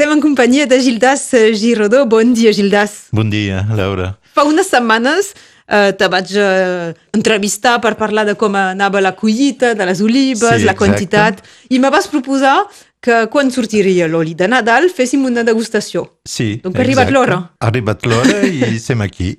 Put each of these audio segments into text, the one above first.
Estem en companyia de Gildas Girodó. Bon dia, Gildas. Bon dia, Laura. Fa unes setmanes eh, te vaig eh, entrevistar per parlar de com anava la collita, de les olives, Sí, la exacte. quantitat, i me vas proposar que quan sortiria l'oli de Nadal féssim una degustació. Sí, Donc arribat l'hora. Arribat l'hora i som aquí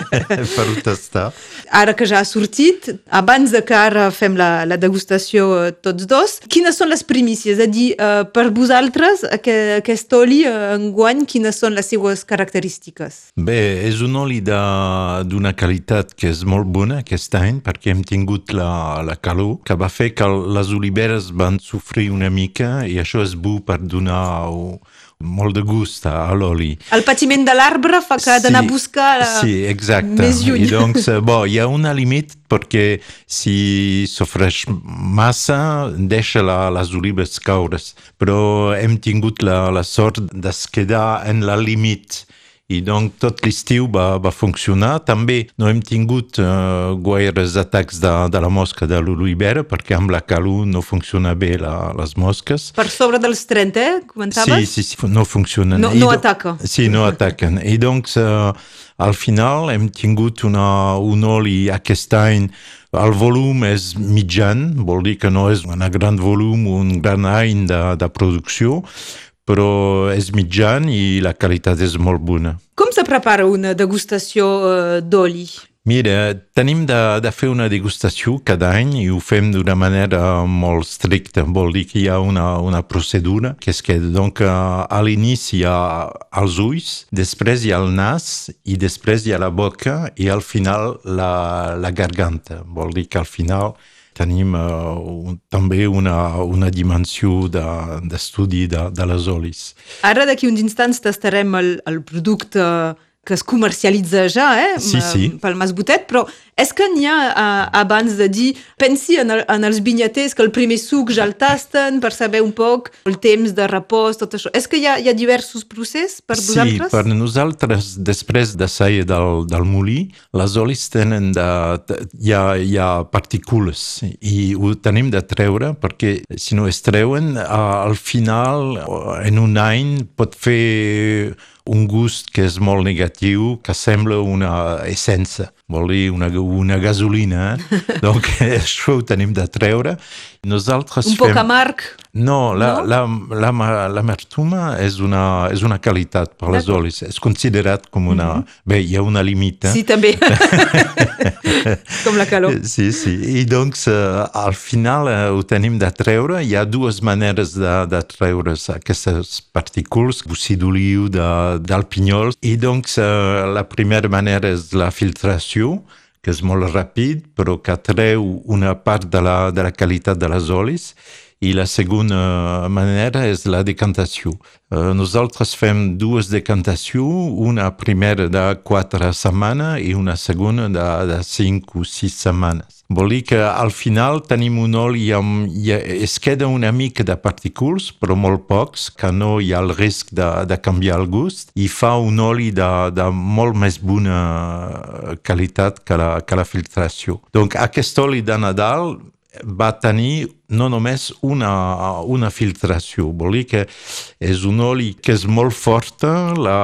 per tastar. Ara que ja ha sortit, abans de que ara fem la, la degustació eh, tots dos, quines són les primícies? És a dir, eh, per vosaltres, aqu aquest oli eh, enguany, quines són les seues característiques? Bé, és un oli de- d'una qualitat que és molt bona aquest any perquè hem tingut la, la calor que va fer que les oliveres van sofrir una mica i això és bo per donar uh, molt de gust a l'oli. El patiment de l'arbre fa que ha d'anar a buscar eh, Sí, exacte. més lluny. I doncs, eh, bon, hi ha un límit perquè si sofreix massa deixa la, les olives caures, però hem tingut la, la sort de quedar en la límit i doncs tot l'estiu va, va funcionar. També no hem tingut uh, gaires atacs de, de la mosca de l'olivera perquè amb la calor no funciona bé la, les mosques. Per sobre dels 30, eh? Comentaves? Sí, sí, sí, no funcionen. No- no ataca. Sí, no ataquen. I doncs, uh, al final hem tingut una, un oli aquest any el volum és mitjan, vol dir que no és un gran volum, un gran any de, de producció, però és mitjan i la qualitat és molt bona. Com se prepara una degustació eh, d'oli? Mira, tenim de, de fer una degustació cada any i ho fem d'una manera molt estricta. Vol dir que hi ha una, una procedura, que és que donc, a l'inici hi ha els ulls, després hi ha el nas i després hi ha la boca i al final la, la garganta. Vol dir que al final tenim uh, un, també una, una dimensió de- d'estudi de, de, de les olis. Ara, d'aquí uns instants, tastarem el, el producte que es comercialitza ja, eh? Sí, sí. Pel Masbotet, però és que n'hi ha eh, abans de dir, pensi en, el, en els vinyaters que el primer suc ja el tasten per saber un poc el temps de repòs, tot això. És que hi ha, hi ha diversos processos per Sí, vosaltres? per nosaltres, després de sair del, del molí, les olis tenen de, de, hi, ha, hi ha partícules i ho tenim de treure perquè si no es treuen, a- al final, en un any, pot fer un gust que és molt negatiu, que sembla una essència, vol dir una, una gasolina. Eh? Donc, això ho tenim de treure. Nosaltres un poc fem... amarg. No, la, No? la, la, l'amertuma és una, és una qualitat per les olis. És considerat com una... Bé, hi ha una limita. Sí, també. Com la calor. Sí, sí. I doncs, eh, al final eh, ho tenim de treure. Hi ha dues maneres de, de treure aquestes partícules, bocí d'oliu, de, del pinyol. I doncs, eh, la primera manera és la filtració, que és molt ràpid, però que treu una part de la, de la qualitat de les olis. I la segona manera és la decantació. Eh, nosaltres fem dues decantacions, una primera de quatre setmanes i una segona de, de cinc o sis setmanes. Vol dir que al final tenim un oli amb... Ha, es queda una mica de partícules, però molt pocs, que no hi ha el risc de, de canviar el gust, i fa un oli de, de molt més bona qualitat que la, que la filtració. Donc aquest oli de Nadal va tenir no només una, una filtració, vol dir que és un oli que és molt forta, la,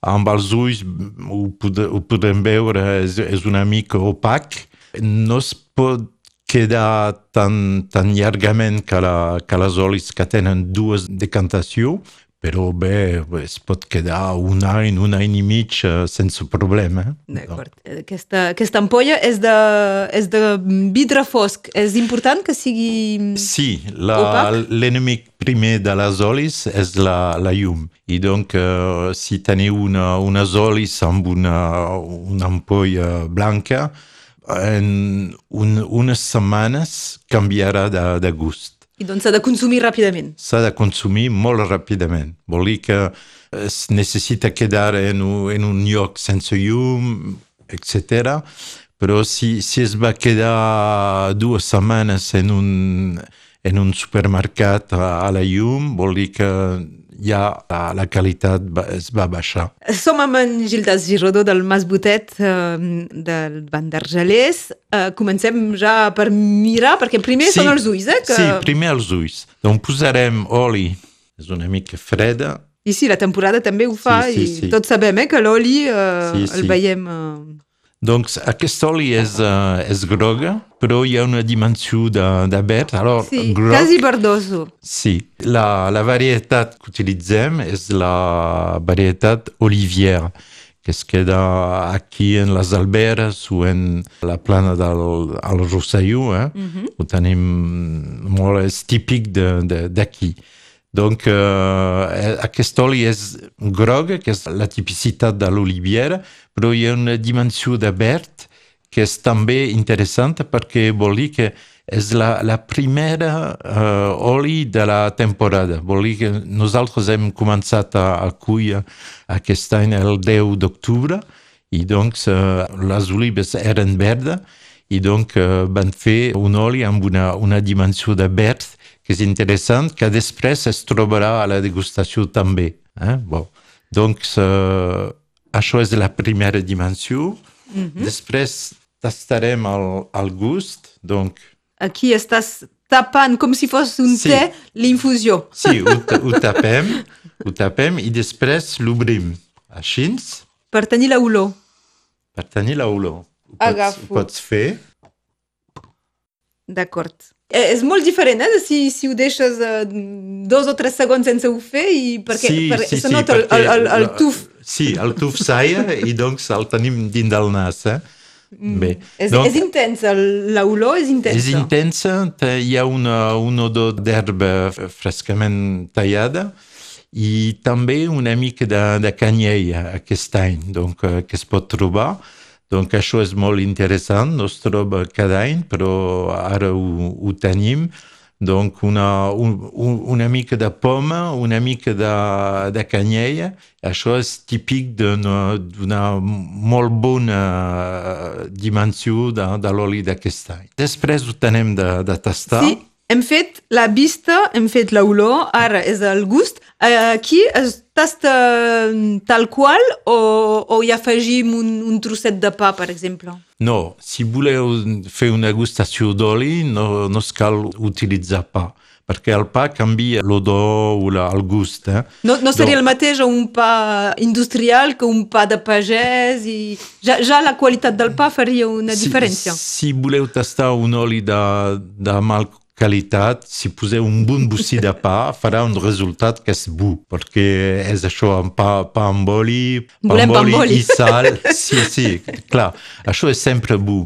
amb els ulls ho, pode, ho podem veure, és, és una mica opac, no es pot quedar tan, tan llargament que, la, que les olis que tenen dues decantacions, però bé, es pot quedar un any, un any i mig eh, sense problema. D'acord. Aquesta, aquesta ampolla és de, és de vidre fosc. És important que sigui... Sí, l'enemic primer de les olis és la, la llum. I donc, eh, si teniu una, unes olis amb una, una ampolla blanca, en un, unes setmanes canviarà de, de gust. I doncs s'ha de consumir ràpidament. S'ha de consumir molt ràpidament. Vol dir que es necessita quedar en un, en un lloc sense llum, etc. Però si, si es va quedar dues setmanes en un, en un supermercat a, a la llum, vol dir que ja la, la qualitat va, es va baixar. Som amb en Gildas Girodó del Mas Botet eh, del Banc d'Argelers. Eh, comencem ja per mirar, perquè primer són els ulls, eh? Sí, primer els ulls. Donc posarem oli és una mica freda. I sí, la temporada també ho fa Sí, sí, i sí. tots sabem eh, que l'oli eh, Sí, el sí. veiem... Eh, Doncs aquest oli és, uh, és groga, però hi ha una dimensió de, de verd. Alors, sí, groc, quasi verdoso. Sí, la, la varietat que utilitzem és la varietat olivière, que es queda aquí en les alberes o en la plana del al Rosselló, eh? ho tenim molt, és típic de- de- d'aquí. Donc, eh, aquest oli és groc, que és la tipicitat de l'oliviera, però hi ha una dimensió de verd que és també interessant perquè vol dir que és la, la primera uh, oli de la temporada. Vol dir que nosaltres hem començat a, a cuir aquest any el 10 d'octubre i doncs uh, les olives eren verdes i donc uh, van fer un oli amb una, una dimensió de verd que és interessant, que després es trobarà a la degustació també. Eh? Bon. Donc, uh, això és la primera dimensió. Després tastarem el, el gust, donc Aquí estàs tapant com si fos un Sí. té l'infusió. sí, ho, ho tapem, ho tapem i després l'obrim així Per tenir l'olor. per tenir l'olor. Ho pots, ho pots fer. D'acord. Eh, és molt diferent, eh, de si, si ho deixes eh, dos o tres segons sense ho fer i perquè, sí, perquè sí, se sí, nota el, perquè el, el, el la- tuf. Sí, el tuf saia i doncs el tenim dins del nas. Eh? Bé, Mm. És, donc, és intensa, el- l'olor és intensa. És intensa, te- hi ha una, un odor d'herba frescament tallada i també una mica de, de canyella aquest any, donc, eh, que es pot trobar. Donc això és molt interessant, no es troba cada any, però ara ho, ho tenim. Donc una, un, un, una mica de poma, una mica de, de canyella, això és típic d'una molt bona dimensió de, de l'oli d'aquest any. Després ho tenem de, de tastar. Sí, hem fet la vista, hem fet l'olor, ara és el gust. Eh, Aquí es tasta mm, tal qual o, o hi afegim un, un trosset de pa, per exemple? No, si voleu fer una gustació d'oli, no, no es cal utilitzar pa, perquè el pa canvia l'odor o la, el gust. Eh? No, no seria Donc- el mateix un pa industrial que un pa de pagès i ja, ja la qualitat del pa faria una diferència. Si, si voleu tastar un oli de, de mal qualitat, si poseu un bon bocí de pa, farà un resultat que és bo, perquè és això, amb pa, pa amb oli, pa Volem amb pa amb oli. i sal. Sí, sí, clar, això és sempre bo.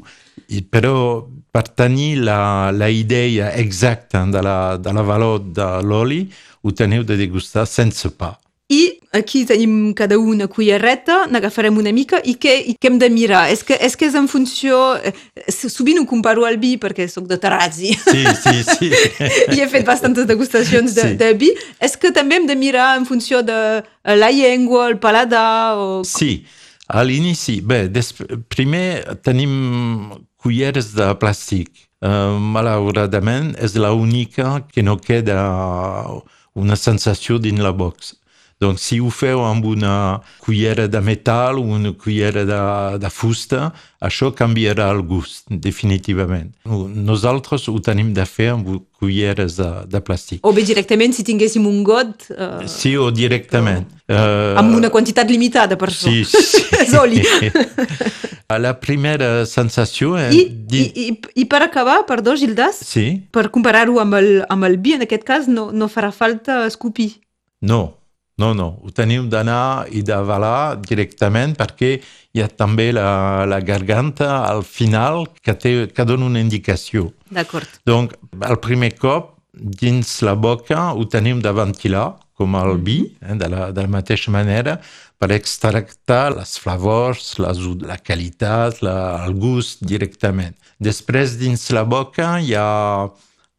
I, però per tenir la, la idea exacta de la, de la valor de l'oli, ho teniu de degustar sense pa. I aquí tenim cada una cullereta, n'agafarem una mica i què, i què hem de mirar? És que, és que és en funció... eh, Sovint ho comparo al vi perquè sóc de Terrazzi Sí, sí, sí. i he fet bastantes degustacions de, Sí. de vi. És que també hem de mirar en funció de eh, la llengua, el paladar... O... Sí, a l'inici, bé, des, primer tenim culleres de plàstic. Uh, malauradament, és l'única que no queda una sensació dins la box. Donc, si ho feu amb una cullera de metal o una cullera de, de fusta, això canviarà el gust, definitivament. Nosaltres ho tenim de fer amb culleres de, de plàstic. o bé directament si tinguéssim un got eh, Sí, o directament. Uh, amb una quantitat limitada per això. Sí, sí. és oli. La primera sensació... eh, I, di- i, i, I per acabar, perdó, Gildas, Sí? per comparar-ho amb, el, amb el vi, en aquest cas no, no farà falta escopir. No, no, no. Ho teniu d'anar i d'avalar directament perquè hi ha també la, la garganta al final que, té, que dona una indicació. D'acord. Donc, el primer cop, dins la boca, ho tenim de ventilar, com el vi, eh, de, la, de la mateixa manera, per extractar les flavors, les, la qualitat, la, el gust directament. Després, dins la boca, hi ha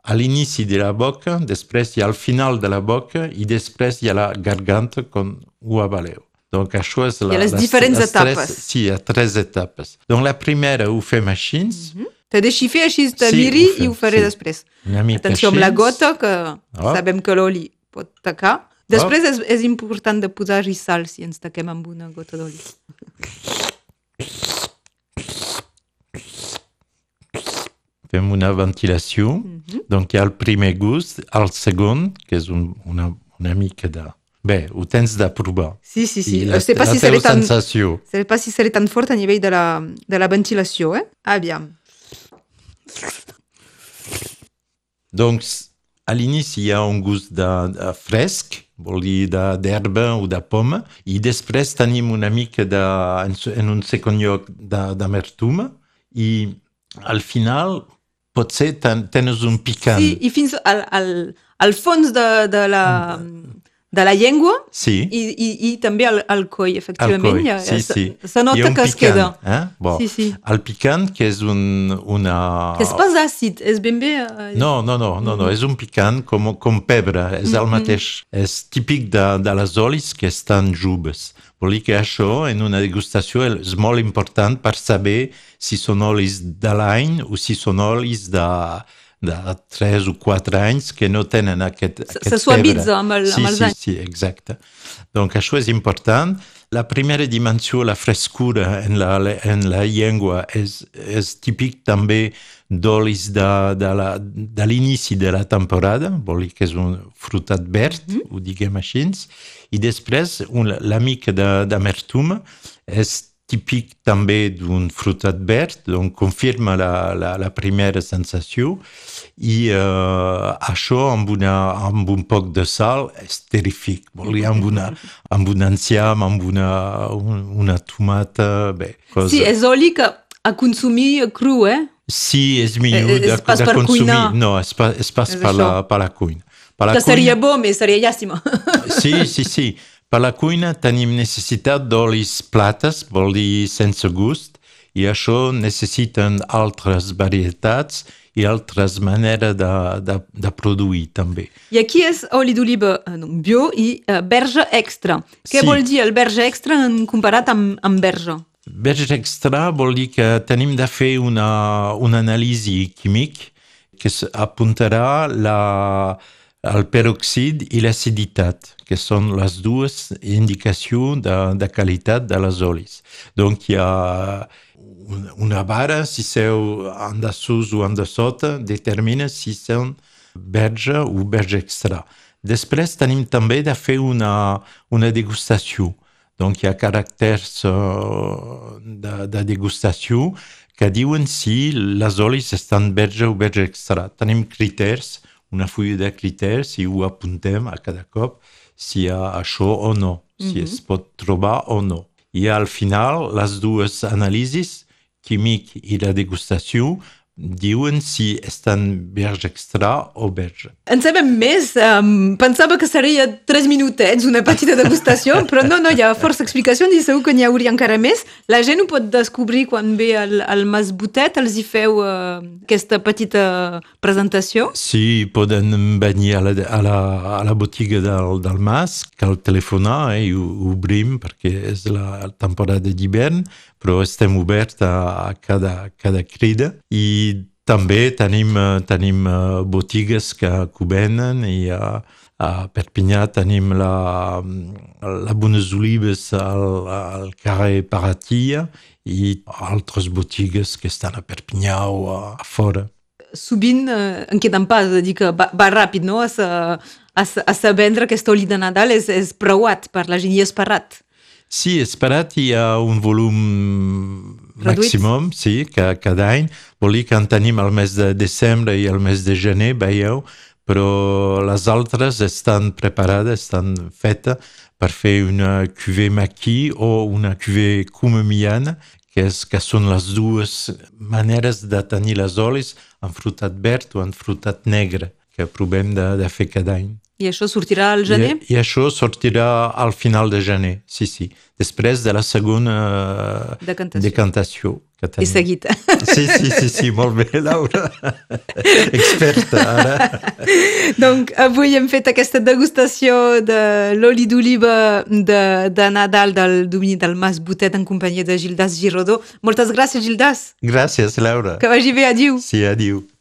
a l'inici de la boca, després hi ha al final de la boca i després hi ha la garganta com ho avaleu. Donc, això és la, Hi ha les diferents les etapes. Tres, sí, hi ha tres etapes. Donc, la primera ho fem així, mm -hmm. Te deixi fer així, te Sí, miri ho fem, i ho faré sí. després. una mica Atenció amb la així. gota, que Oh. sabem que l'oli pot tacar. Després és, és important de posar-hi sal si ens taquem amb una gota d'oli. fem una ventilació, Mhm. donc hi ha el primer gust, el segon, que és un, una, una mica de... Bé, ho tens de provar. Sí, sí, sí. I No la, sé pas la si teva tan, sensació. sé pas si seré tan fort a nivell de la, de la ventilació, eh? Aviam. Doncs, a l'inici hi ha un gust de, de fresc, vol dir de- d'herba o de poma, i després tenim una mica de, en, se- en un segon lloc i al final potser ten, tens un picant. Sí, i fins al, al, al fons de, de, la, de la llengua Sí. i, i, i també al, al coll, efectivament. coll, Hi ha- sí, se, sí. se nota que es picant, queda. Eh? Bon. Sí, sí. El picant, que és un, una... Que és pas àcid, és ben bé... eh, No, no, no, no, no, és un picant com, com pebre, és el mateix. És típic de, de les olis que estan joves. Vol dir que això, en una degustació, és molt important per saber si són olis de l'any o si són olis de, de 3 o 4 anys que no tenen aquest, Se- aquest se suavitza amb el- sí, amb els sí, anys. Sí, exacte. Donc això és important. La primera dimensió, la frescura en la, en la llengua, és, és típic també d'olis de, de, la- de l'inici de la temporada, vol dir que és un frutat verd, ho diguem així, i després un, la mica d'amertum és típic també d'un frutat verd, donc confirma la, la, la primera sensació, i uh, això amb, una, amb un poc de sal és terrific, vol dir amb, una, amb un enciam, amb una, un, una tomata, bé, cosa... Sí, és oli que a consumir cru, eh? Sí, és millor Eh, és de, de consumir. cuinar. No, és pas, és pas És per, la, per la cuina. Per la Que seria bo, més seria llàstima. Sí, sí, sí. Per la cuina tenim necessitat d'olis plates, vol dir sense gust, i això necessiten altres varietats i altres maneres de, de, de produir també. I aquí és oli d'oliva eh, bio i uh, verge extra. Què Sí. vol dir el verge extra en comparat amb, amb verge? Verge extra vol dir que tenim de fer una, una anàlisi químic que apuntarà la, el peroxid i l'aciditat, que són les dues indicacions de, de qualitat de les olis. Donc hi ha una, una vara, si seu en dessús o en de sota, determina si són verge o verge extra. Després tenim també de fer una, una degustació. Donc hi ha caràcters uh, de, de degustació que diuen si les olis estan verge o verge extra. Tenim criteris, una fulla de criteris i ho apuntem a cada cop si hi ha això o no, si es pot trobar o no. I al final les dues anàlisis, químic i la degustació, diuen si estan verge extra o verge. En sabem més. Um, pensava que seria 3 minutets, una petita degustació, però no, no, hi ha força explicacions i segur que n'hi hauria encara més. La gent ho pot descobrir quan ve al, al Mas Botet, els hi feu uh, aquesta petita presentació. Sí, poden venir a la, a la, a la botiga del, del Mas, cal telefonar eh, i ho obrim perquè és la temporada d'hivern, però estem oberts a, cada, cada crida i també tenim, eh, tenim eh, botigues que, que i a, a Perpinyà tenim la, la Bones Olives al, al carrer Paratia i altres botigues que estan a Perpinyà o a, a fora. Sovint uh, en queden pas, és dir que va, va ràpid, no? A sa, a, sa, a sa vendre aquest oli de Nadal és, és preuat per la gent i esperat. Sí, esperat hi ha un volum Reduït. màximum, sí, que cada any. Vol dir que en tenim el mes de desembre i el mes de gener, veieu, però les altres estan preparades, estan fetes per fer una cuvée maquis o una cuvée comemiana, que, és, que són les dues maneres de tenir les olis en frutat verd o en frutat negre, que provem de, de fer cada any. I això sortirà al gener? I, I això sortirà al final de gener, sí, sí. Després de la segona Decantació. decantació que I seguit. Sí, sí, sí, sí, molt bé, Laura. Experta, ara. Donc, avui hem fet aquesta degustació de l'oli d'oliva de, de Nadal del domini del Mas Botet en companyia de Gildas Girodó. Moltes gràcies, Gildas. Gràcies, Laura. Que vagi bé, adiu. Sí, adiu.